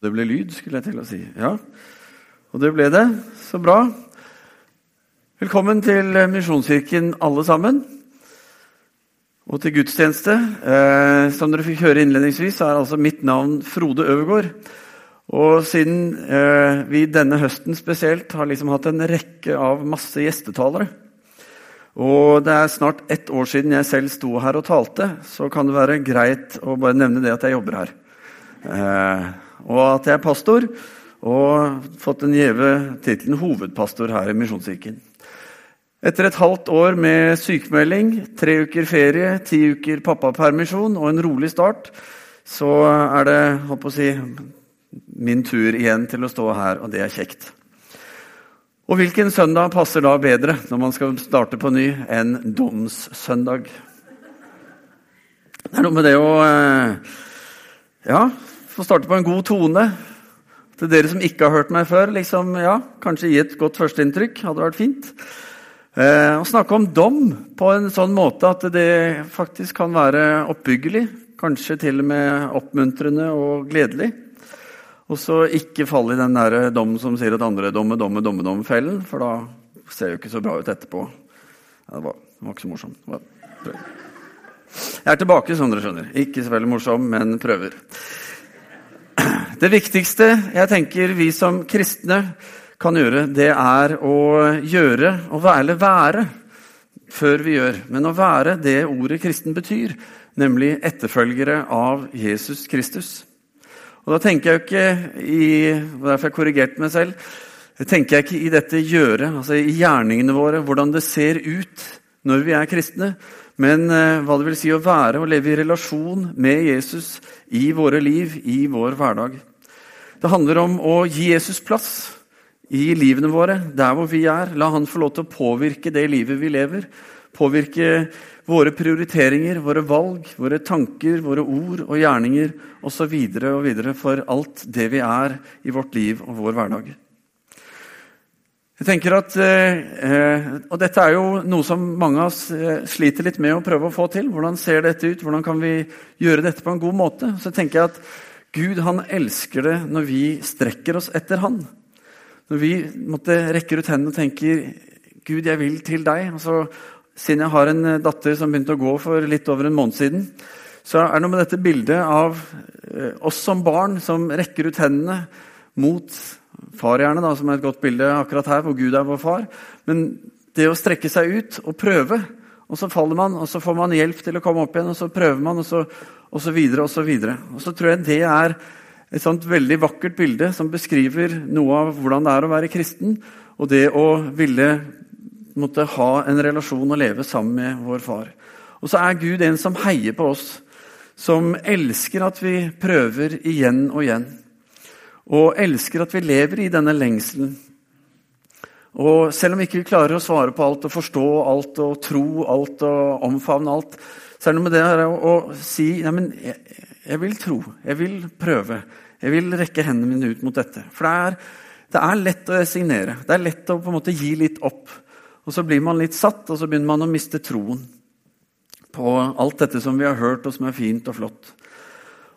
Det ble lyd, skulle jeg til å si. Ja, og det ble det. Så bra. Velkommen til Misjonskirken, alle sammen. Og til gudstjeneste. Eh, som dere fikk høre innledningsvis, er altså mitt navn Frode Øvergård. Og siden eh, vi denne høsten spesielt har liksom hatt en rekke av masse gjestetalere Og det er snart ett år siden jeg selv sto her og talte, så kan det være greit å bare nevne det at jeg jobber her. Eh, og at jeg er pastor, og fått den gjeve tittelen hovedpastor her i Misjonskirken. Etter et halvt år med sykemelding, tre uker ferie, ti uker pappapermisjon og en rolig start, så er det å si, min tur igjen til å stå her, og det er kjekt. Og hvilken søndag passer da bedre når man skal starte på ny, enn domssøndag? Det er noe med det å eh, ja, få starte på en god tone. Til dere som ikke har hørt meg før, liksom, ja, kanskje gi et godt førsteinntrykk. Hadde vært fint. Eh, å snakke om dom på en sånn måte at det faktisk kan være oppbyggelig. Kanskje til og med oppmuntrende og gledelig. Og så ikke falle i den der dom som sier at andre domme, domme, domme, domme fellen, for da ser det jo ikke så bra ut etterpå. Ja, det, var, det, var, ikke så morsomt. Jeg er tilbake, som dere skjønner. Ikke så veldig morsom, men prøver. Det viktigste jeg tenker vi som kristne kan gjøre, det er å gjøre og være, være før vi gjør. Men å være det ordet kristen betyr, nemlig etterfølgere av Jesus Kristus. Og da tenker jeg jo ikke i Derfor har jeg korrigert meg selv. tenker jeg ikke i dette gjøre, altså i gjerningene våre, hvordan det ser ut når vi er kristne, men eh, hva det vil si å være og leve i relasjon med Jesus i våre liv, i vår hverdag. Det handler om å gi Jesus plass i livene våre, der hvor vi er. La han få lov til å påvirke det livet vi lever. Påvirke våre prioriteringer, våre valg, våre tanker, våre ord og gjerninger osv. og videre for alt det vi er i vårt liv og vår hverdag. Jeg tenker at, eh, og Dette er jo noe som mange av oss eh, sliter litt med å prøve å få til. Hvordan ser dette ut? Hvordan kan vi gjøre dette på en god måte? Så tenker jeg at Gud han elsker det når vi strekker oss etter Han. Når vi måtte rekker ut hendene og tenker 'Gud, jeg vil til deg'. Altså, siden jeg har en eh, datter som begynte å gå for litt over en måned siden, så er det noe med dette bildet av eh, oss som barn som rekker ut hendene mot far, gjerne, da, som er et godt bilde akkurat her, hvor Gud er vår far. Men det å strekke seg ut og prøve, og så faller man, og så får man hjelp til å komme opp igjen, og så prøver man, og så og så videre og så videre. Og så tror jeg det er et sånt veldig vakkert bilde som beskriver noe av hvordan det er å være kristen, og det å ville måtte ha en relasjon og leve sammen med vår far. Og så er Gud en som heier på oss, som elsker at vi prøver igjen og igjen. Og elsker at vi lever i denne lengselen. Og selv om vi ikke klarer å svare på alt og forstå alt og tro alt og omfavne alt, så er det noe med det her å, si men jeg, jeg, vil tro, jeg vil prøve, jeg vil rekke hendene mine ut mot dette. For det er, det er lett å resignere. Det er lett å på en måte gi litt opp. Og så blir man litt satt, og så begynner man å miste troen på alt dette som vi har hørt, og som er fint og flott.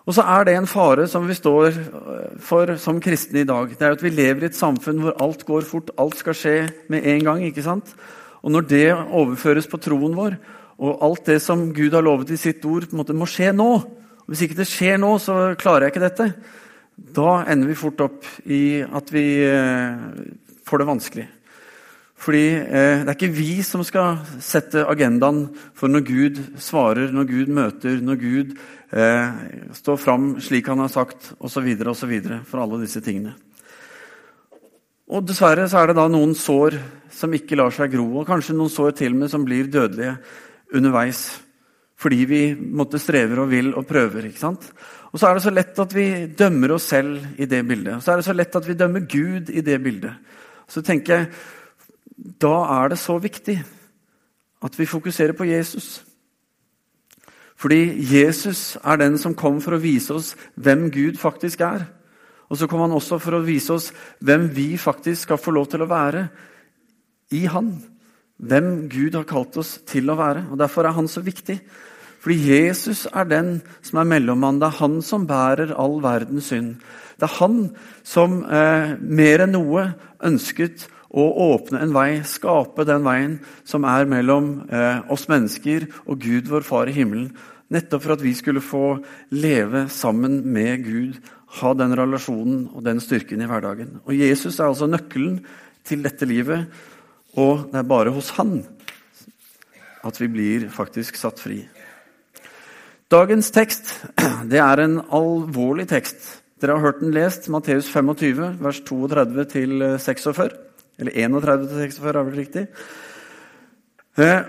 Og så er det en fare som vi står for som kristne i dag. Det er at vi lever i et samfunn hvor alt går fort, alt skal skje med en gang. ikke sant? Og når det overføres på troen vår, og alt det som Gud har lovet i sitt ord, på en måte må skje nå. og Hvis ikke det skjer nå, så klarer jeg ikke dette. Da ender vi fort opp i at vi eh, får det vanskelig. Fordi eh, det er ikke vi som skal sette agendaen for når Gud svarer, når Gud møter, når Gud eh, stå fram slik han har sagt, osv., osv. For alle disse tingene. Og Dessverre så er det da noen sår som ikke lar seg gro, og kanskje noen sår til og med som blir dødelige underveis. Fordi vi måtte strever og vil og prøver. ikke sant? Og så er det så lett at vi dømmer oss selv i det bildet. Og så er det så lett at vi dømmer Gud i det bildet. Så tenker jeg, Da er det så viktig at vi fokuserer på Jesus. Fordi Jesus er den som kom for å vise oss hvem Gud faktisk er. Og så kom han også for å vise oss hvem vi faktisk skal få lov til å være i Han hvem Gud har kalt oss til å være. Og Derfor er han så viktig. Fordi Jesus er den som er mellommann. Det er han som bærer all verdens synd. Det er han som eh, mer enn noe ønsket å åpne en vei, skape den veien som er mellom eh, oss mennesker og Gud, vår Far i himmelen. Nettopp for at vi skulle få leve sammen med Gud, ha den relasjonen og den styrken i hverdagen. Og Jesus er altså nøkkelen til dette livet, og det er bare hos han at vi blir faktisk satt fri. Dagens tekst det er en alvorlig tekst. Dere har hørt den lest, Matteus 25, vers 32 til 46. Eller 31 til 46, er vel riktig. Eh,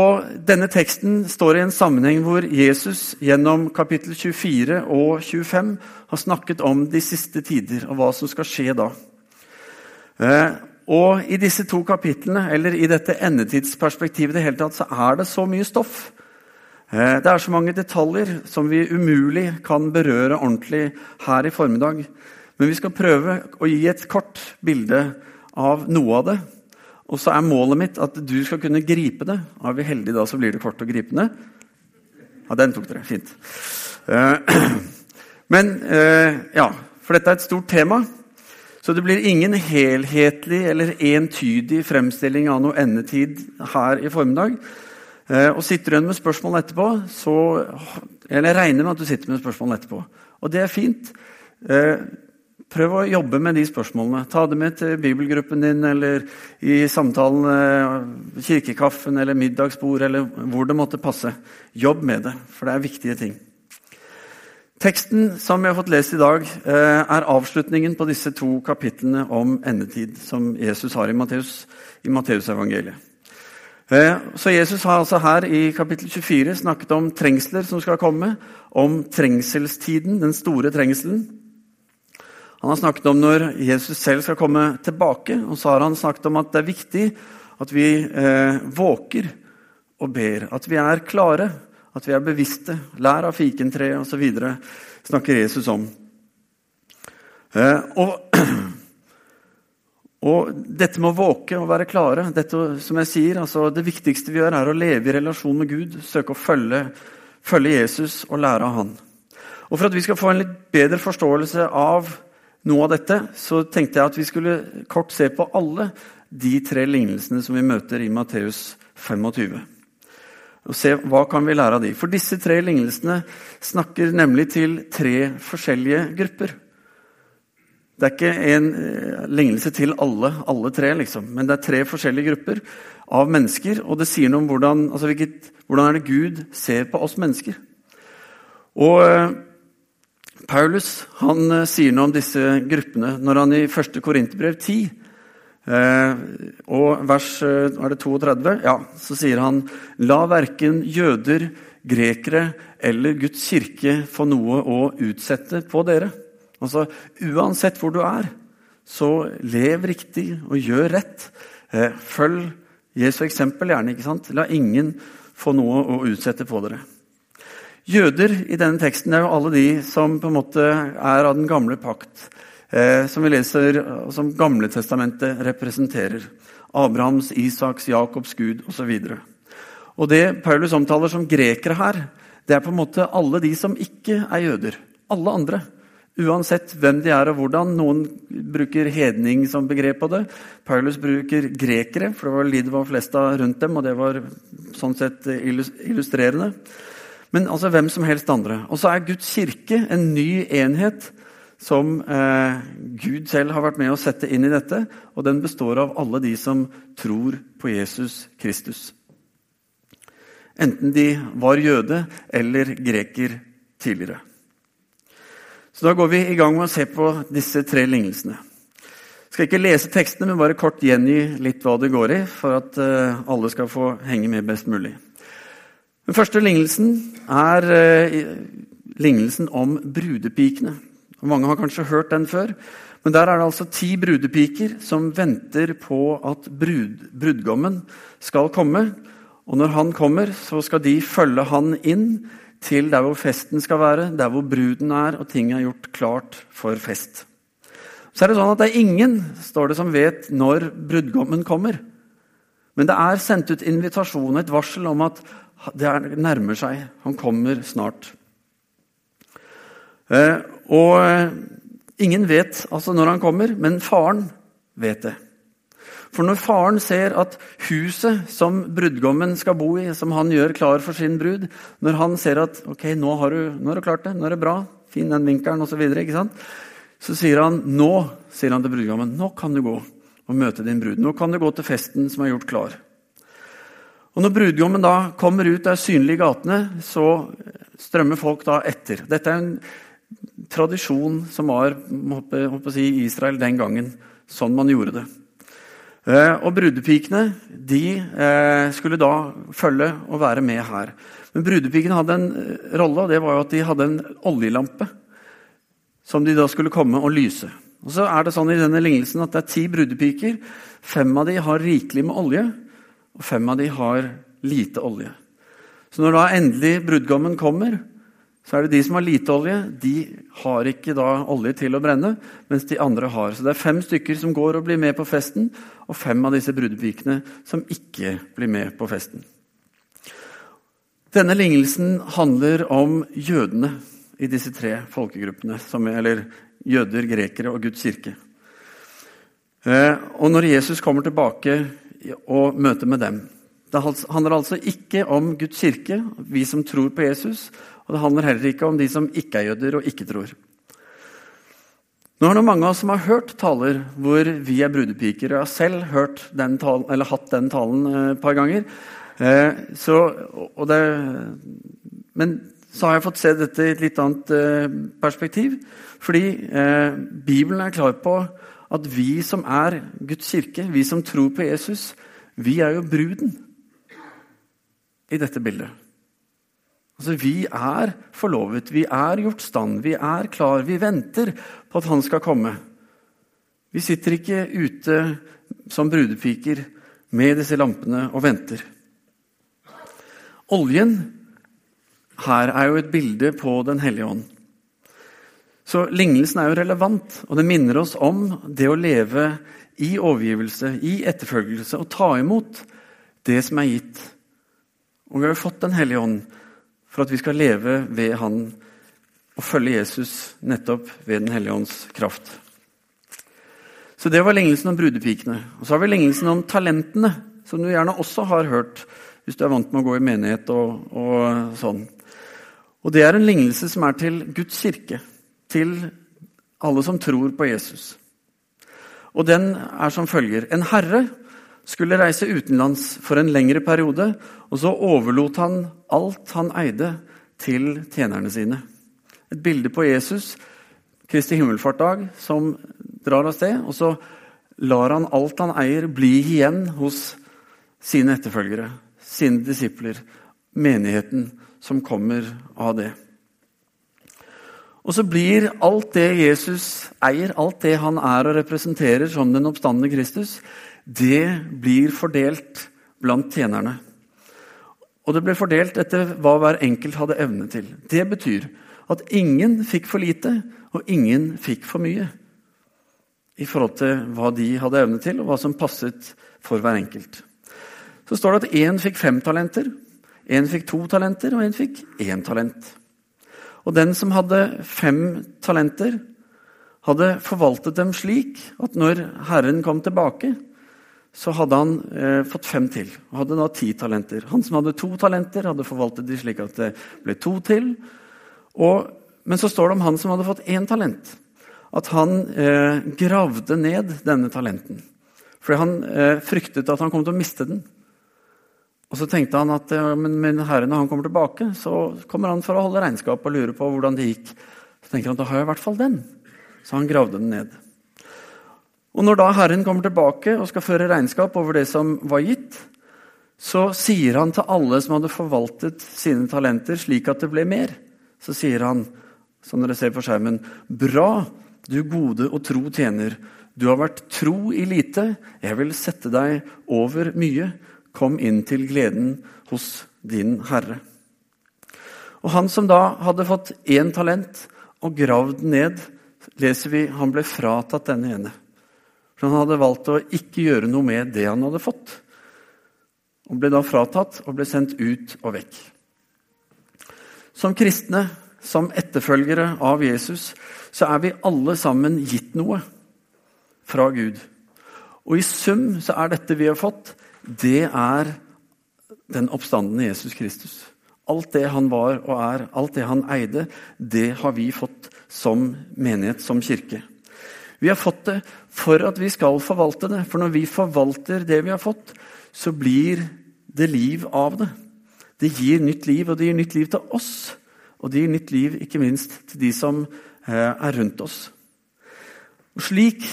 og Denne teksten står i en sammenheng hvor Jesus gjennom kapittel 24 og 25 har snakket om de siste tider og hva som skal skje da. Eh, og I disse to kapitlene, eller i dette endetidsperspektivet, det hele tatt, så er det så mye stoff. Eh, det er så mange detaljer som vi umulig kan berøre ordentlig her i formiddag. Men vi skal prøve å gi et kort bilde av noe av det. Og så er målet mitt at du skal kunne gripe det. Er vi heldige da, så blir det kort og gripende. Ja, den tok dere. Fint. Eh, men eh, ja, for dette er et stort tema. Så det blir ingen helhetlig eller entydig fremstilling av noe endetid her i formiddag. Eh, og sitter du igjen med spørsmål etterpå, så Eller jeg regner med at du sitter med spørsmål etterpå. Og det er fint. Prøv å jobbe med de spørsmålene. Ta det med til bibelgruppen din eller i samtalen, eh, kirkekaffen eller middagsbord eller hvor det måtte passe. Jobb med det, for det er viktige ting. Teksten som vi har fått lest i dag, eh, er avslutningen på disse to kapitlene om endetid som Jesus har i Matteus, i Matteusevangeliet. Eh, så Jesus har altså her i kapittel 24 snakket om trengsler som skal komme, om trengselstiden, den store trengselen. Han har snakket om når Jesus selv skal komme tilbake, og så har han snakket om at det er viktig at vi eh, våker og ber. At vi er klare, at vi er bevisste. Lær av fikentreet osv. snakker Jesus om. Eh, og, og, dette med å våke og være klare dette, som jeg sier, altså Det viktigste vi gjør, er å leve i relasjon med Gud. Søke å følge, følge Jesus og lære av Han. Og For at vi skal få en litt bedre forståelse av noe av dette, så tenkte jeg at vi skulle kort se på alle de tre lignelsene som vi møter i Matteus 25. Og se hva kan vi lære av de. For disse tre lignelsene snakker nemlig til tre forskjellige grupper. Det er ikke en eh, lignelse til alle, alle tre, liksom. men det er tre forskjellige grupper av mennesker. Og det sier noe om hvordan, altså hvordan er det Gud ser på oss mennesker. Og eh, Paulus han uh, sier noe om disse gruppene når han i 1. Korinterbrev 10 uh, og vers uh, er det 32, ja, så sier han La verken jøder, grekere eller Guds kirke få noe å utsette på dere. Altså, Uansett hvor du er, så lev riktig og gjør rett. følg Jesu eksempel gjerne. ikke sant? La ingen få noe å utsette på dere. Jøder i denne teksten er jo alle de som på en måte er av den gamle pakt. Eh, som vi leser, som Gamle testamentet representerer. Abrahams, Isaks, Jakobs Gud osv. Og, og det Paulus omtaler som grekere her, det er på en måte alle de som ikke er jøder. Alle andre. Uansett hvem de er og hvordan. Noen bruker hedning som begrep på det. Paulus bruker grekere, for det var de det var flest av rundt dem. og det var sånn sett illustrerende men altså hvem som helst andre. Og så er Guds kirke en ny enhet som eh, Gud selv har vært med å sette inn i dette. Og den består av alle de som tror på Jesus Kristus. Enten de var jøde eller greker tidligere. Så da går vi i gang med å se på disse tre lignelsene. Jeg skal ikke lese tekstene, men bare kort gjengi litt hva det går i, for at eh, alle skal få henge med best mulig. Den første lignelsen er eh, lignelsen om brudepikene. Mange har kanskje hørt den før. Men der er det altså ti brudepiker som venter på at brud, brudgommen skal komme. Og når han kommer, så skal de følge han inn til der hvor festen skal være, der hvor bruden er, og ting er gjort klart for fest. Så er det sånn at det er ingen står det, som vet når brudgommen kommer. Men det er sendt ut invitasjon, et varsel om at det nærmer seg. Han kommer snart. Eh, og eh, ingen vet altså når han kommer, men faren vet det. For når faren ser at huset som brudgommen skal bo i, som han gjør klar for sin brud Når han ser at ok, nå har du, nå har du klart det, nå er det bra, fin den vinkelen osv., så, så sier han nå sier han til brudgommen, nå kan du gå og møte din brud. Nå kan du gå til festen som er gjort klar. Og Når brudgommen da kommer ut og er synlig i gatene, så strømmer folk da etter. Dette er en tradisjon som var i Israel den gangen. Sånn man gjorde det. Eh, og brudepikene de eh, skulle da følge og være med her. Men brudepikene hadde en eh, rolle, og det var jo at de hadde en oljelampe som de da skulle komme og lyse. Og så er det sånn i denne lignelsen at det er ti brudepiker. Fem av de har rikelig med olje, og fem av de har lite olje. Så når da endelig brudgommen kommer, så er det de som har lite olje, de har ikke da olje til å brenne, mens de andre har. Så det er fem stykker som går og blir med på festen, og fem av disse brudepikene som ikke blir med på festen. Denne lignelsen handler om jødene i disse tre folkegruppene, som, eller jøder, grekere og Guds kirke. Eh, og når Jesus kommer tilbake og møte med dem Det handler altså ikke om Guds kirke, vi som tror på Jesus, og det handler heller ikke om de som ikke er jøder og ikke tror. Nå er det mange av oss som har hørt taler hvor vi er brudepiker. og Jeg har selv den talen, hatt den talen eh, et par ganger. Eh, så, det, men så har jeg fått se dette i et litt annet eh, perspektiv. Fordi eh, Bibelen er klar på at vi som er Guds kirke, vi som tror på Jesus, vi er jo bruden i dette bildet. Altså, Vi er forlovet, vi er gjort stand, vi er klar. Vi venter på at han skal komme. Vi sitter ikke ute som brudepiker med disse lampene og venter. Oljen her er jo et bilde på Den hellige ånd. Så lignelsen er jo relevant, og det minner oss om det å leve i overgivelse, i etterfølgelse, og ta imot det som er gitt. Og vi har jo fått Den hellige ånd for at vi skal leve ved Han og følge Jesus nettopp ved Den hellige ånds kraft. Så Det var lignelsen om brudepikene. Og Så har vi lignelsen om talentene, som du gjerne også har hørt hvis du er vant med å gå i menighet og, og sånn. Og Det er en lignelse som er til Guds kirke, til alle som tror på Jesus. Og den er som følger. En herre skulle reise utenlands for en lengre periode, og så overlot han alt han eide, til tjenerne sine. Et bilde på Jesus, Kristi himmelfartdag, som drar av sted. Og så lar han alt han eier, bli igjen hos sine etterfølgere, sine disipler, menigheten som kommer av det. Og så blir alt det Jesus eier, alt det han er og representerer som den oppstandende Kristus, det blir fordelt blant tjenerne. Og det ble fordelt etter hva hver enkelt hadde evne til. Det betyr at ingen fikk for lite, og ingen fikk for mye. I forhold til hva de hadde evne til, og hva som passet for hver enkelt. Så står det at én fikk fem talenter, én fikk to talenter, og én fikk én talent. Og den som hadde fem talenter, hadde forvaltet dem slik at når Herren kom tilbake, så hadde han eh, fått fem til. og hadde da ti talenter. Han som hadde to talenter, hadde forvaltet de slik at det ble to til. Og, men så står det om han som hadde fått én talent, at han eh, gravde ned denne talenten. Fordi han eh, fryktet at han kom til å miste den. Og så tenkte han at ja, men, men herre, når han kommer tilbake, så kommer han for å holde regnskap og lure på hvordan det gikk. Så tenker han da har jeg i hvert fall den. Så han gravde den ned. Og Når da Herren kommer tilbake og skal føre regnskap over det som var gitt, så sier han til alle som hadde forvaltet sine talenter slik at det ble mer, så sier han, som dere ser på skjermen, bra, du gode og tro tjener. Du har vært tro i lite, jeg vil sette deg over mye. Kom inn til gleden hos din Herre. Og Han som da hadde fått én talent og gravd ned, leser vi han ble fratatt denne ene. For han hadde valgt å ikke gjøre noe med det han hadde fått. og ble da fratatt og ble sendt ut og vekk. Som kristne, som etterfølgere av Jesus, så er vi alle sammen gitt noe fra Gud. Og i sum så er dette vi har fått, det er den oppstandende Jesus Kristus. Alt det han var og er, alt det han eide, det har vi fått som menighet, som kirke. Vi har fått det for at vi skal forvalte det. For når vi forvalter det vi har fått, så blir det liv av det. Det gir nytt liv, og det gir nytt liv til oss. Og det gir nytt liv ikke minst til de som eh, er rundt oss. Og Slik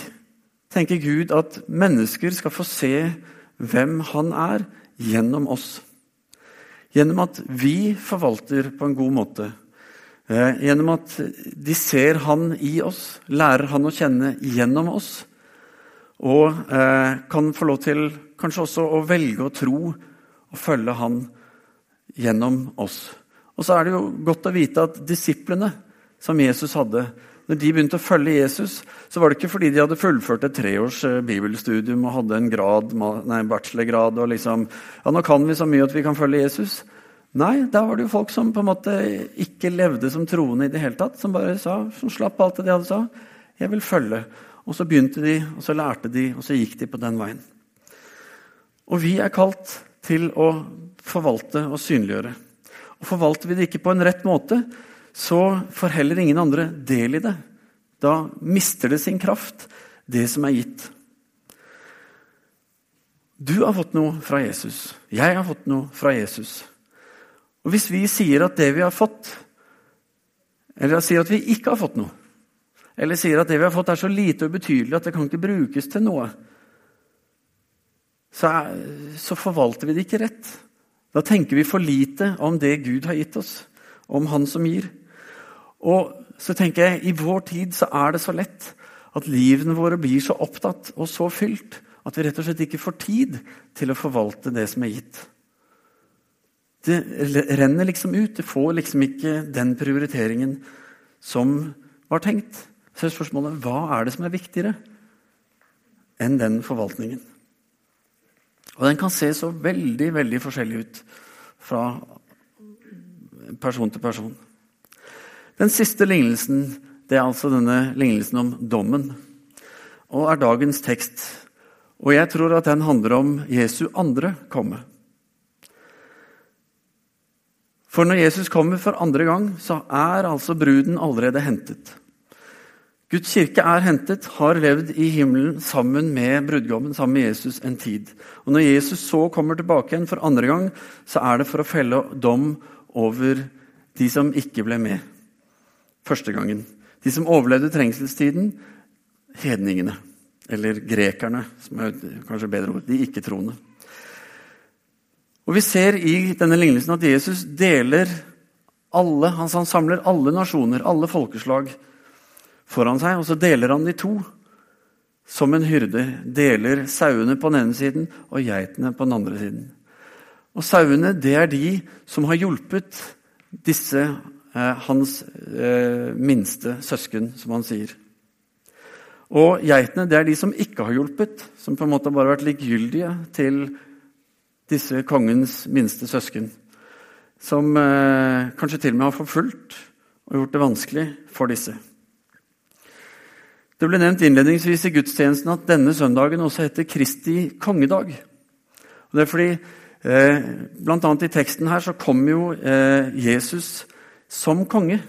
tenker Gud at mennesker skal få se hvem han er, gjennom oss. Gjennom at vi forvalter på en god måte. Eh, gjennom at de ser han i oss, lærer han å kjenne gjennom oss. Og eh, kan få lov til kanskje også å velge å tro og følge han gjennom oss. Og så er det jo godt å vite at disiplene som Jesus hadde, når de begynte å følge Jesus, så var det ikke fordi de hadde fullført et treårs eh, bibelstudium og hadde en grad, nei, bachelorgrad og liksom Ja, nå kan vi så mye at vi kan følge Jesus. Nei, da var det jo folk som på en måte ikke levde som troende i det hele tatt. Som bare sa, som slapp alt det de hadde sa. Jeg vil følge. Og så begynte de, og så lærte de, og så gikk de på den veien. Og vi er kalt til å forvalte og synliggjøre. Og Forvalter vi det ikke på en rett måte, så får heller ingen andre del i det. Da mister det sin kraft, det som er gitt. Du har fått noe fra Jesus. Jeg har fått noe fra Jesus. Og Hvis vi sier at det vi har fått, eller sier at vi ikke har fått noe, eller sier at det vi har fått, er så lite og ubetydelig at det kan ikke brukes til noe, så, er, så forvalter vi det ikke rett. Da tenker vi for lite om det Gud har gitt oss, om Han som gir. Og så tenker jeg, I vår tid så er det så lett at livene våre blir så opptatt og så fylt at vi rett og slett ikke får tid til å forvalte det som er gitt. Det renner liksom ut. Det får liksom ikke den prioriteringen som var tenkt. Så er spørsmålet hva er det som er viktigere enn den forvaltningen? Og den kan se så veldig, veldig forskjellig ut fra person til person. Den siste lignelsen det er altså denne lignelsen om dommen, og er dagens tekst. Og jeg tror at den handler om Jesu andre komme. For når Jesus kommer for andre gang, så er altså bruden allerede hentet. Guds kirke er hentet, har levd i himmelen sammen med brudgommen, sammen med Jesus, en tid. Og Når Jesus så kommer tilbake igjen for andre gang, så er det for å felle dom over de som ikke ble med første gangen. De som overlevde trengselstiden, hedningene. Eller grekerne, som er kanskje bedre ord. De ikke-troende. Og Vi ser i denne lignelsen at Jesus deler alle, han samler alle nasjoner, alle folkeslag foran seg, og så deler han de to. Som en hyrde deler sauene på den ene siden og geitene på den andre siden. Og Sauene det er de som har hjulpet disse hans eh, minste søsken, som han sier. Og geitene det er de som ikke har hjulpet, som på en måte bare har vært likegyldige til disse kongens minste søsken. Som eh, kanskje til og med har forfulgt og gjort det vanskelig for disse. Det ble nevnt innledningsvis i gudstjenesten at denne søndagen også heter Kristi kongedag. Og det er fordi eh, annet i teksten her så kommer jo eh, Jesus som konge.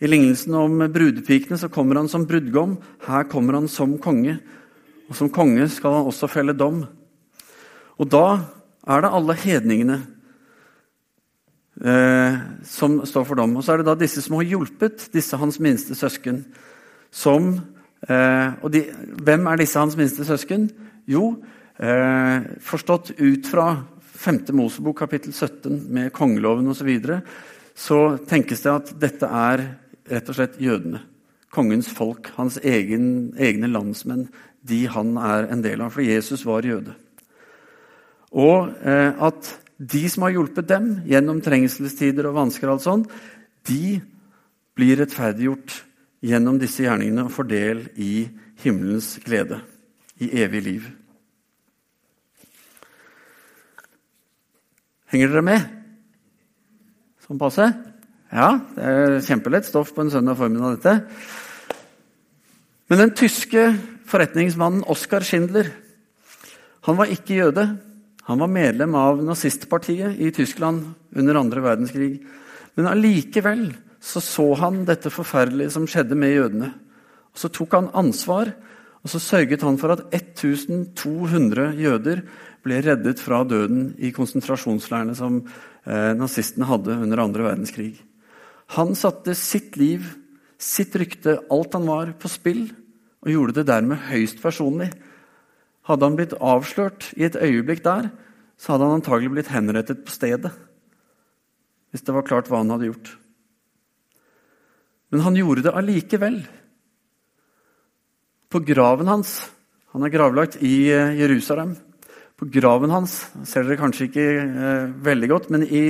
I lignelsen om brudepikene så kommer han som brudgom. Her kommer han som konge. Og som konge skal han også felle dom. Og da er det alle hedningene eh, som står for dom. Og så er det da disse som har hjulpet disse hans minste søsken som eh, Og de, hvem er disse hans minste søsken? Jo, eh, forstått ut fra 5. Mosebok kapittel 17 med kongeloven osv., så, videre, så tenkes det at dette er rett og slett jødene. Kongens folk, hans egen, egne landsmenn, de han er en del av. For Jesus var jøde. Og eh, at de som har hjulpet dem gjennom trengselstider og vansker, og alt sånt, de blir rettferdiggjort gjennom disse gjerningene og får del i himmelens glede, i evig liv. Henger dere med? Sånn passe? Ja, det er kjempelett stoff på en søndag formiddag, dette. Men den tyske forretningsmannen Oskar Schindler han var ikke jøde. Han var medlem av nazistpartiet i Tyskland under andre verdenskrig. Men allikevel så, så han dette forferdelige som skjedde med jødene. Og Så tok han ansvar, og så sørget han for at 1200 jøder ble reddet fra døden i konsentrasjonsleirene som nazistene hadde under andre verdenskrig. Han satte sitt liv, sitt rykte, alt han var, på spill, og gjorde det dermed høyst personlig. Hadde han blitt avslørt i et øyeblikk der, så hadde han antagelig blitt henrettet på stedet. Hvis det var klart hva han hadde gjort. Men han gjorde det allikevel. På graven hans Han er gravlagt i eh, Jerusalem. På graven hans ser dere kanskje ikke eh, veldig godt, men i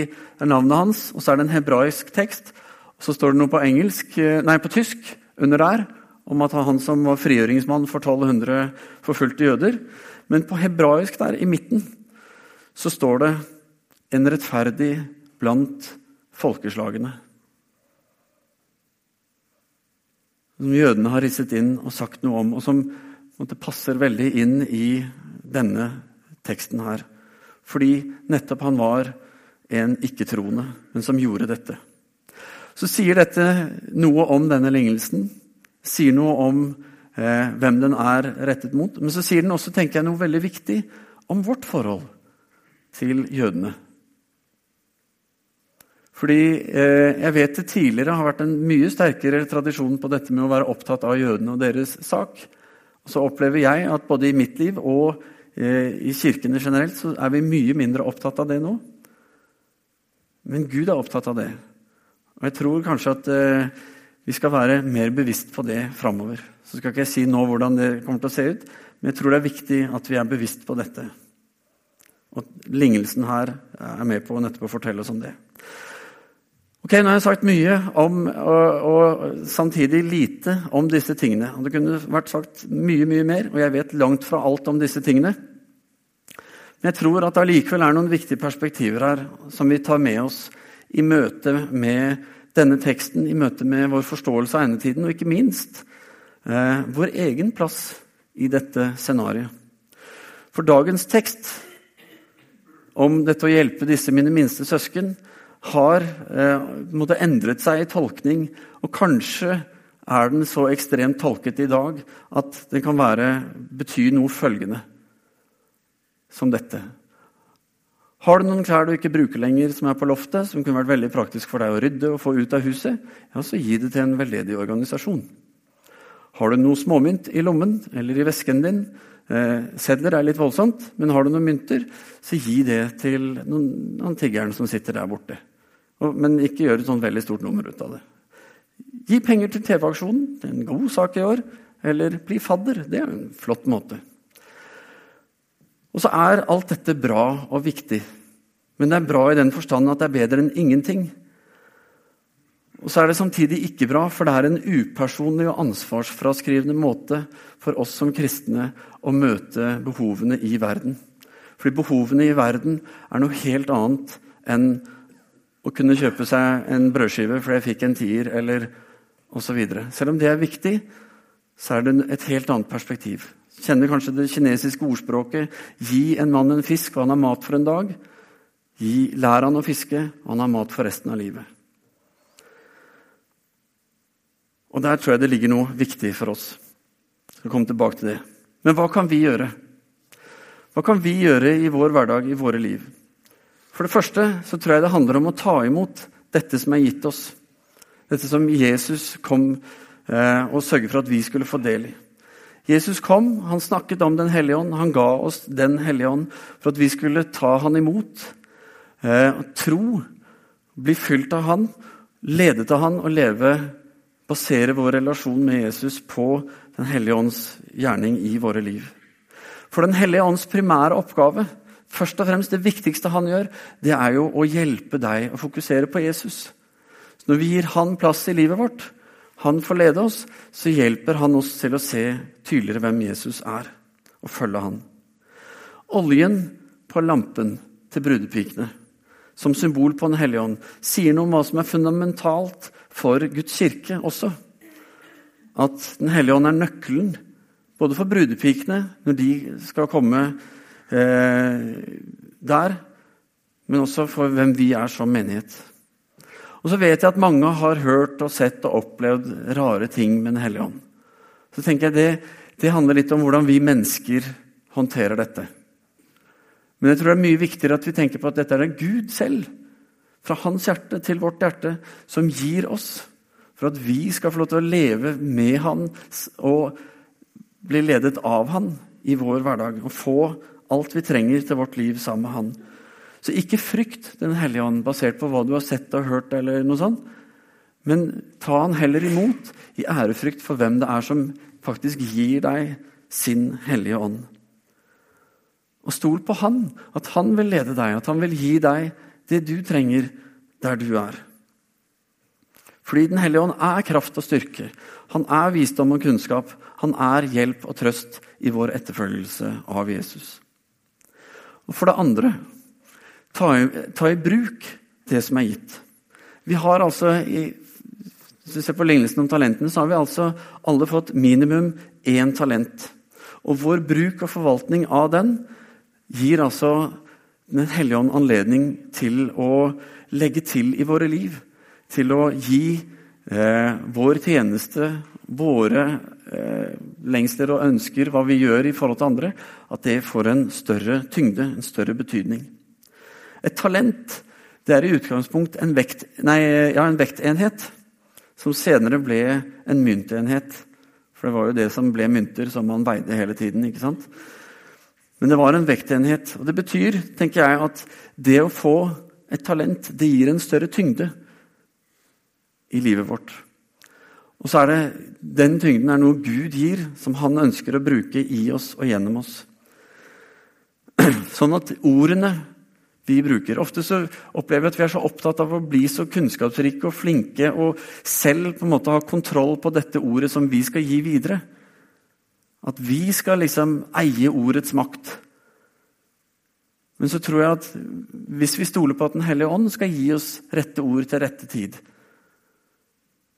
navnet hans, og så er det en hebraisk tekst. og Så står det noe på engelsk, eh, nei, på tysk under der om at han som var frigjøringsmann for 1200 forfulgte jøder. Men på hebraisk der i midten så står det 'en rettferdig blant folkeslagene'. Som jødene har risset inn og sagt noe om, og som passer veldig inn i denne teksten her. Fordi nettopp han var en ikke-troende, men som gjorde dette. Så sier dette noe om denne lignelsen. Sier noe om eh, hvem den er rettet mot. Men så sier den også tenker jeg, noe veldig viktig om vårt forhold til jødene. Fordi eh, jeg vet det tidligere har vært en mye sterkere tradisjon på dette med å være opptatt av jødene og deres sak. Og så opplever jeg at både i mitt liv og i kirkene generelt så er vi mye mindre opptatt av det nå. Men Gud er opptatt av det. Og jeg tror kanskje at eh, vi skal være mer bevisst på det framover. Så skal ikke jeg si nå hvordan det kommer til å se ut, men jeg tror det er viktig at vi er bevisst på dette. Og Lignelsen her er med på nettopp å fortelle oss om det. Ok, Nå har jeg sagt mye om, og, og, samtidig lite om disse tingene. Det kunne vært sagt mye mye mer, og jeg vet langt fra alt om disse tingene. Men jeg tror at det allikevel er noen viktige perspektiver her som vi tar med oss i møte med denne teksten, i møte med vår forståelse av endetiden, og ikke minst eh, vår egen plass i dette scenarioet. For dagens tekst om dette å hjelpe disse mine minste søsken har eh, måtte endret seg i tolkning, og kanskje er den så ekstremt tolket i dag at den kan være, bety noe følgende som dette. Har du noen klær du ikke bruker lenger, som er på loftet, som kunne vært veldig praktisk for deg å rydde og få ut av huset, ja, så gi det til en veldedig organisasjon. Har du noe småmynt i lommen eller i vesken din, eh, sedler er litt voldsomt, men har du noen mynter, så gi det til noen, noen tiggeren som sitter der borte. Men ikke gjør et sånn veldig stort nummer ut av det. Gi penger til TV-aksjonen. Det er en god sak i år. Eller bli fadder. Det er en flott måte. Og så er alt dette bra og viktig. Men det er bra i den forstand at det er bedre enn ingenting. Og så er det samtidig ikke bra, for det er en upersonlig og ansvarsfraskrivende måte for oss som kristne å møte behovene i verden. Fordi behovene i verden er noe helt annet enn å kunne kjøpe seg en brødskive fordi jeg fikk en tier, eller osv. Selv om det er viktig, så er det et helt annet perspektiv. Kjenner kanskje det kinesiske ordspråket 'gi en mann en fisk, og han har mat for en dag'. Gi, lær han å fiske, og han har mat for resten av livet. Og Der tror jeg det ligger noe viktig for oss. Jeg skal komme tilbake til det. Men hva kan vi gjøre? Hva kan vi gjøre i vår hverdag, i våre liv? For det første så tror jeg det handler om å ta imot dette som er gitt oss. Dette som Jesus kom eh, og sørget for at vi skulle få del i. Jesus kom, han snakket om Den hellige ånd. Han ga oss Den hellige ånd for at vi skulle ta han imot. Eh, tro, bli fylt av han, ledet av han og leve Basere vår relasjon med Jesus på Den hellige ånds gjerning i våre liv. For Den hellige ånds primære oppgave Først og fremst Det viktigste han gjør, det er jo å hjelpe deg å fokusere på Jesus. Så Når vi gir han plass i livet vårt, han får lede oss, så hjelper han oss til å se tydeligere hvem Jesus er, og følge han. Oljen på lampen til brudepikene som symbol på Den hellige ånd, sier noe om hva som er fundamentalt for Guds kirke også. At Den hellige ånd er nøkkelen både for brudepikene når de skal komme der, men også for hvem vi er som menighet. Og så vet jeg at mange har hørt og sett og opplevd rare ting med Den hellige ånd. Så tenker jeg det, det handler litt om hvordan vi mennesker håndterer dette. Men jeg tror det er mye viktigere at vi tenker på at dette er det Gud selv, fra hans hjerte til vårt hjerte, som gir oss. For at vi skal få lov til å leve med han og bli ledet av han i vår hverdag. Og få alt vi trenger til vårt liv sammen med han. Så ikke frykt Den hellige ånd basert på hva du har sett og hørt. eller noe sånt. Men ta han heller imot i ærefrykt for hvem det er som faktisk gir deg sin hellige ånd. Og stol på han, at han vil lede deg, at han vil gi deg det du trenger der du er. Fordi Den hellige ånd er kraft og styrke. Han er visdom og kunnskap. Han er hjelp og trøst i vår etterfølgelse av Jesus. Og For det andre ta i, ta i bruk det som er gitt. Vi har altså i, Hvis vi ser på lignelsen om talentene, så har vi altså alle fått minimum én talent. Og vår bruk og forvaltning av den gir altså Den hellige ånd anledning til å legge til i våre liv. Til å gi eh, vår tjeneste, våre eh, lengsler og ønsker, hva vi gjør i forhold til andre, at det får en større tyngde, en større betydning. Et talent det er i utgangspunkt en, vekt, nei, ja, en vektenhet, som senere ble en myntenhet. For det var jo det som ble mynter, som man veide hele tiden. ikke sant? Men det var en vektenhet. Og det betyr, tenker jeg, at det å få et talent, det gir en større tyngde i livet vårt. Og så er det den tyngden er noe Gud gir, som han ønsker å bruke i oss og gjennom oss. Sånn at ordene vi bruker Ofte så opplever vi at vi er så opptatt av å bli så kunnskapsrike og flinke og selv på en måte ha kontroll på dette ordet som vi skal gi videre. At vi skal liksom eie ordets makt. Men så tror jeg at hvis vi stoler på at Den hellige ånd skal gi oss rette ord til rette tid,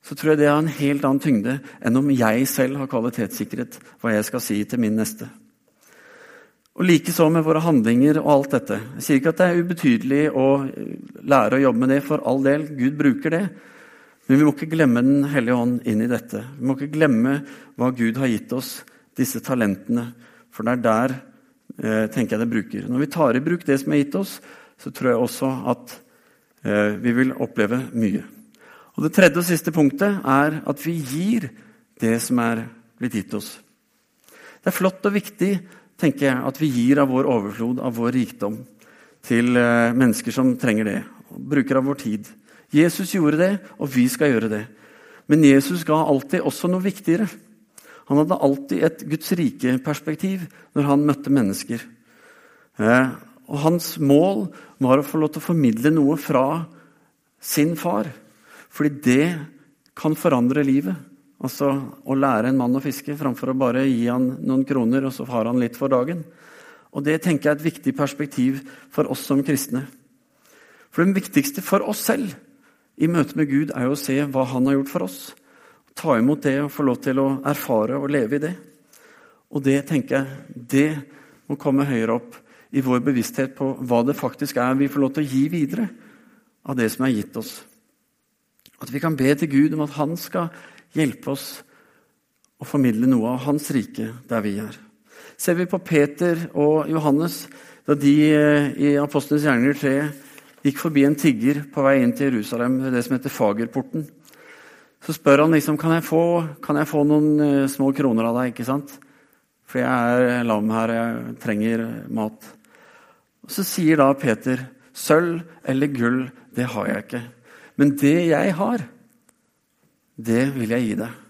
så tror jeg det har en helt annen tyngde enn om jeg selv har kvalitetssikret hva jeg skal si til min neste. Og Likeså med våre handlinger og alt dette. Jeg sier ikke at det er ubetydelig å lære å jobbe med det, for all del. Gud bruker det. Men vi må ikke glemme Den hellige ånd inn i dette. Vi må ikke glemme hva Gud har gitt oss disse talentene. For det er der eh, tenker jeg det bruker. Når vi tar i bruk det som er gitt oss, så tror jeg også at eh, vi vil oppleve mye. Og Det tredje og siste punktet er at vi gir det som er blitt gitt oss. Det er flott og viktig tenker jeg, at vi gir av vår overflod, av vår rikdom, til eh, mennesker som trenger det. og Bruker av vår tid. Jesus gjorde det, og vi skal gjøre det. Men Jesus ga alltid også noe viktigere. Han hadde alltid et Guds rike-perspektiv når han møtte mennesker. Eh, og hans mål var å få lov til å formidle noe fra sin far. Fordi det kan forandre livet. Altså å lære en mann å fiske framfor å bare gi han noen kroner, og så har han litt for dagen. Og Det tenker jeg er et viktig perspektiv for oss som kristne. For det viktigste for oss selv i møte med Gud er jo å se hva han har gjort for oss ta imot det og få lov til å erfare og leve i det. Og det tenker jeg, det må komme høyere opp i vår bevissthet på hva det faktisk er vi får lov til å gi videre av det som er gitt oss. At vi kan be til Gud om at Han skal hjelpe oss å formidle noe av Hans rike der vi er. Ser vi på Peter og Johannes da de eh, i Apostlenes gjerninger 3 gikk forbi en tigger på vei inn til Jerusalem, det som heter Fagerporten. Så spør han liksom kan jeg få, kan jeg få noen uh, små kroner av deg. ikke sant? For jeg er lam her, jeg trenger mat. Og Så sier da Peter, sølv eller gull, det har jeg ikke. Men det jeg har, det vil jeg gi deg.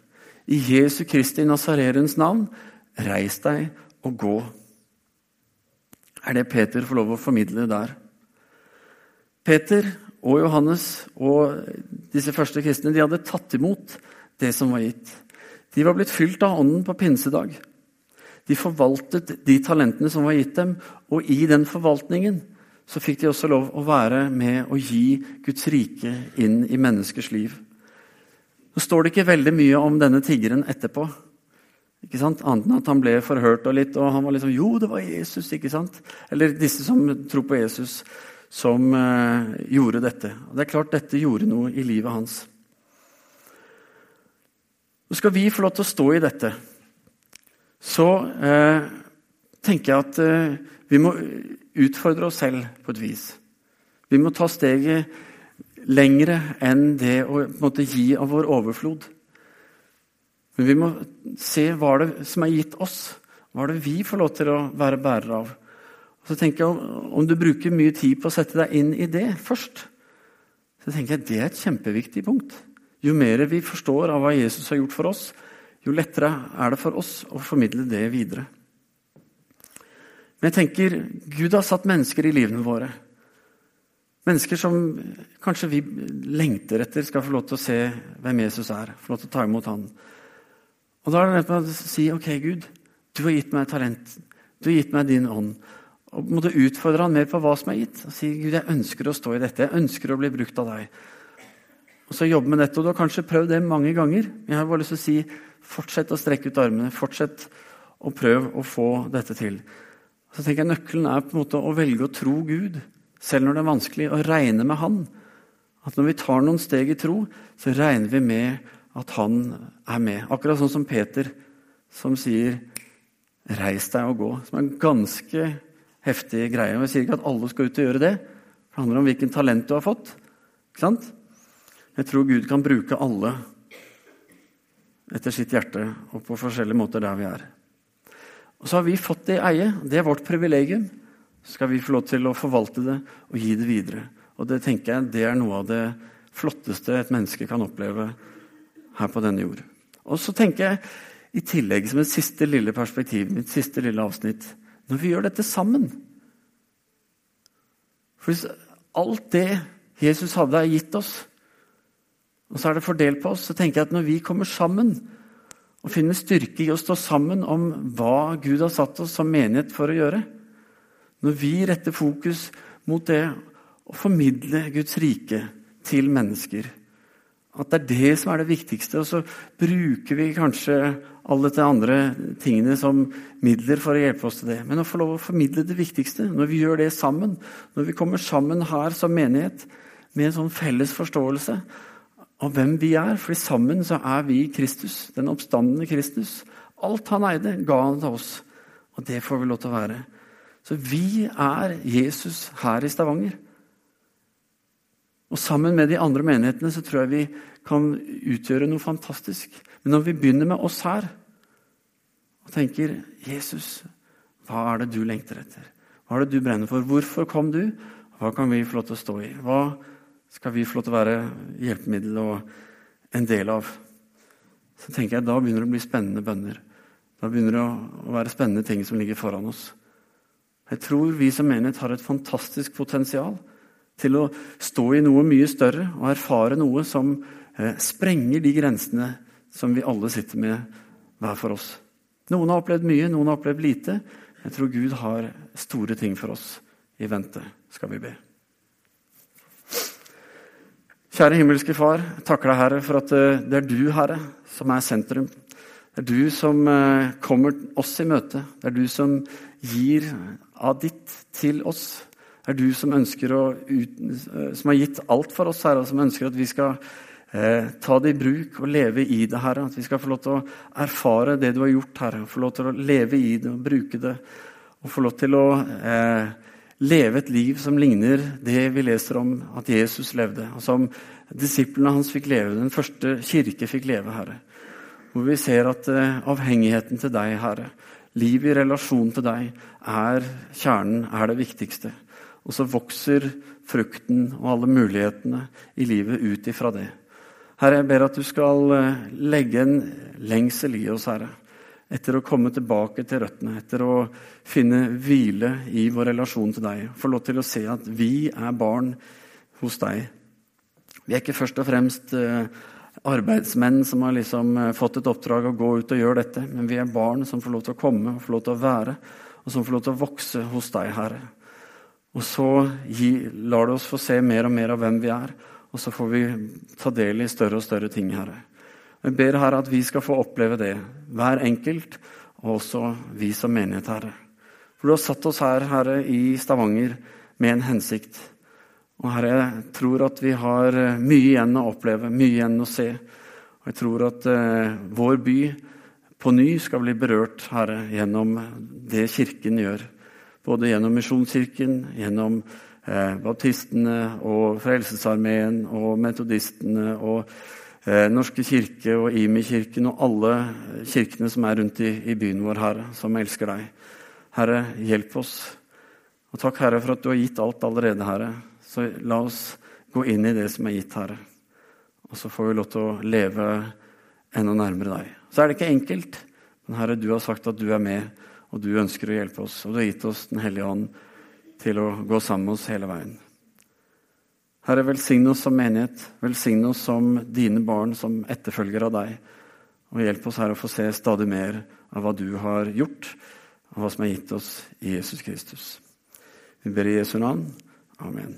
I Jesu Kristi Nazarerens navn, reis deg og gå. Er det Peter får lov å formidle der? Peter og Johannes og disse første kristne de hadde tatt imot det som var gitt. De var blitt fylt av Ånden på pinsedag. De forvaltet de talentene som var gitt dem, og i den forvaltningen så fikk de også lov å være med og gi Guds rike inn i menneskers liv. Nå står det ikke veldig mye om denne tiggeren etterpå. Ikke sant? Annet enn at han ble forhørt og litt, og han var liksom Jo, det var Jesus, ikke sant? Eller disse som tror på Jesus, som eh, gjorde dette. Og det er klart dette gjorde noe i livet hans. Nå skal vi få lov til å stå i dette. Så eh, tenker jeg at eh, vi må utfordre oss selv på et vis. Vi må ta steget lengre enn det å måte, gi av vår overflod. Men vi må se hva det som er gitt oss. Hva er det vi får lov til å være bærere av? Og så tenker jeg, Om du bruker mye tid på å sette deg inn i det først, så tenker jeg det er et kjempeviktig punkt. Jo mer vi forstår av hva Jesus har gjort for oss, jo lettere er det for oss å formidle det videre. Men jeg tenker, Gud har satt mennesker i livene våre. Mennesker som kanskje vi lengter etter skal få lov til å se hvem Jesus er. få lov til å ta imot han. Og Da er det å si ok, Gud, du har gitt meg talent. Du har gitt meg din ånd. Og måtte utfordre han mer på hva som er gitt. Og si Gud, jeg ønsker å stå i dette. Jeg ønsker å bli brukt av deg. Og så jobbe med dette. Og du har kanskje prøvd det mange ganger. Men jeg har bare lyst til å si fortsett å strekke ut armene. Fortsett å prøve å få dette til. Så tenker jeg Nøkkelen er på en måte å velge å tro Gud, selv når det er vanskelig, å regne med Han. At når vi tar noen steg i tro, så regner vi med at han er med. Akkurat sånn som Peter, som sier 'reis deg og gå'. Som er en ganske heftig greie. Jeg sier ikke at alle skal ut og gjøre det. Det handler om hvilken talent du har fått. Ikke sant? Jeg tror Gud kan bruke alle etter sitt hjerte og på forskjellige måter der vi er. Og så har vi fått det i eie. Det er vårt privilegium. Så skal vi få lov til å forvalte det og gi det videre. Og det tenker jeg det er noe av det flotteste et menneske kan oppleve her på denne jord. Og så tenker jeg i tillegg som et siste lille perspektiv, mitt siste lille avsnitt Når vi gjør dette sammen For hvis alt det Jesus hadde, er gitt oss, og så er det fordelt på oss, så tenker jeg at når vi kommer sammen og finne styrke i å stå sammen om hva Gud har satt oss som menighet for å gjøre Når vi retter fokus mot det å formidle Guds rike til mennesker at det er det som er det viktigste. Og så bruker vi kanskje alle de andre tingene som midler for å hjelpe oss til det. Men å få lov å formidle det viktigste, når vi gjør det sammen, når vi kommer sammen her som menighet med en sånn felles forståelse av hvem vi er, for sammen så er vi Kristus, den oppstandende Kristus. Alt han eide, ga han til oss. Og det får vi lov til å være. Så vi er Jesus her i Stavanger. Og sammen med de andre menighetene så tror jeg vi kan utgjøre noe fantastisk. Men når vi begynner med oss her og tenker 'Jesus, hva er det du lengter etter?' Hva er det du brenner for? Hvorfor kom du? Hva kan vi få lov til å stå i? Hva skal vi få lov til å være hjelpemiddel og en del av? Så tenker jeg Da begynner det å bli spennende bønner. Da begynner det å være spennende ting som ligger foran oss. Jeg tror vi som menighet har et fantastisk potensial til å stå i noe mye større og erfare noe som eh, sprenger de grensene som vi alle sitter med hver for oss. Noen har opplevd mye, noen har opplevd lite. Jeg tror Gud har store ting for oss i vente, skal vi be. Kjære himmelske Far, takker deg, Herre, for at eh, det er du, Herre, som er sentrum. Det er du som eh, kommer oss i møte. Det er du som gir av ditt til oss. Det er du som, ut, som har gitt alt for oss, Herre, og som ønsker at vi skal eh, ta det i bruk og leve i det, Herre. At vi skal få lov til å erfare det du har gjort, Herre. Få lov til å leve i det og bruke det. Og få lov til å eh, leve et liv som ligner det vi leser om at Jesus levde. Og som disiplene hans fikk leve, den første kirke fikk leve, Herre. Hvor vi ser at eh, avhengigheten til deg, Herre, livet i relasjon til deg, er kjernen, er det viktigste. Og så vokser frukten og alle mulighetene i livet ut ifra det. Herre, jeg ber at du skal eh, legge en lengsel i oss, Herre. Etter å komme tilbake til røttene, etter å finne hvile i vår relasjon til deg. Få lov til å se at vi er barn hos deg. Vi er ikke først og fremst eh, arbeidsmenn som har liksom eh, fått et oppdrag å gå ut og gjøre dette, men vi er barn som får lov til å komme og får lov til å være, og som får lov til å vokse hos deg, Herre. Og så gi, lar du oss få se mer og mer av hvem vi er, og så får vi ta del i større og større ting, Herre. Jeg ber Herre at vi skal få oppleve det, hver enkelt, og også vi som menighet, Herre. For du har satt oss her, Herre, i Stavanger med en hensikt. Og Herre, jeg tror at vi har eh, mye igjen å oppleve, mye igjen å se. Og jeg tror at eh, vår by på ny skal bli berørt, Herre, gjennom det Kirken gjør. Både gjennom Misjonskirken, gjennom eh, baptistene og Frelsesarmeen og metodistene og Norske kirke og Imi-kirken og alle kirkene som er rundt i, i byen vår, Herre, som elsker deg. Herre, hjelp oss. Og takk, Herre, for at du har gitt alt allerede, Herre. Så la oss gå inn i det som er gitt, Herre. Og så får vi lov til å leve enda nærmere deg. Så er det ikke enkelt, men Herre, du har sagt at du er med, og du ønsker å hjelpe oss. Og du har gitt oss Den hellige ånd til å gå sammen med oss hele veien. Herre, velsigne oss som menighet, velsigne oss som dine barn, som etterfølger av deg. Og hjelp oss, her å få se stadig mer av hva du har gjort, og hva som er gitt oss i Jesus Kristus. Vi ber i Jesu navn. Amen.